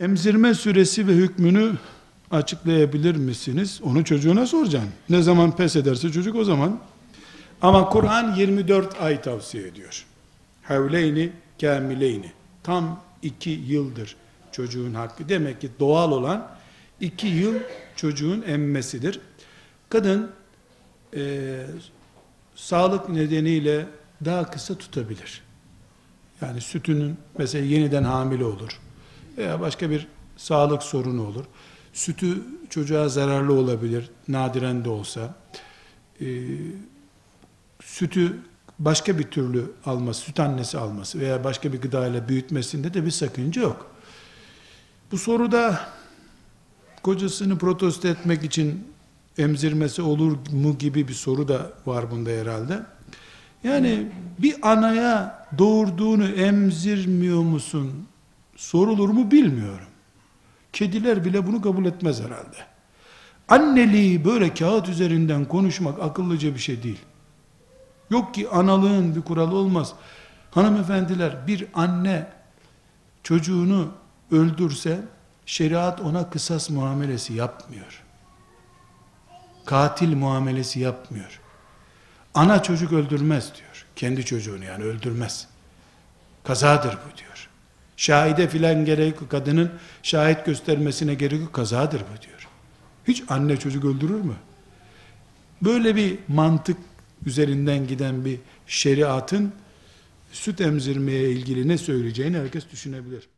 Emzirme süresi ve hükmünü açıklayabilir misiniz? Onu çocuğuna soracaksın. Ne zaman pes ederse çocuk o zaman. Ama Kur'an 24 ay tavsiye ediyor. Havleyni kamileyni. Tam iki yıldır çocuğun hakkı. Demek ki doğal olan iki yıl çocuğun emmesidir. Kadın eee, sağlık nedeniyle daha kısa tutabilir. Yani sütünün mesela yeniden hamile olur. Veya başka bir sağlık sorunu olur. Sütü çocuğa zararlı olabilir. Nadiren de olsa. Ee, sütü başka bir türlü alması, süt annesi alması veya başka bir gıdayla büyütmesinde de bir sakınca yok. Bu soruda kocasını protesto etmek için emzirmesi olur mu gibi bir soru da var bunda herhalde. Yani bir anaya doğurduğunu emzirmiyor musun sorulur mu bilmiyorum. Kediler bile bunu kabul etmez herhalde. Anneliği böyle kağıt üzerinden konuşmak akıllıca bir şey değil. Yok ki analığın bir kuralı olmaz. Hanımefendiler bir anne çocuğunu öldürse şeriat ona kısas muamelesi yapmıyor. Katil muamelesi yapmıyor. Ana çocuk öldürmez diyor. Kendi çocuğunu yani öldürmez. Kazadır bu diyor. Şahide filan gerek. Kadının şahit göstermesine gerek yok. Kazadır bu diyor. Hiç anne çocuk öldürür mü? Böyle bir mantık üzerinden giden bir şeriatın süt emzirmeye ilgili ne söyleyeceğini herkes düşünebilir.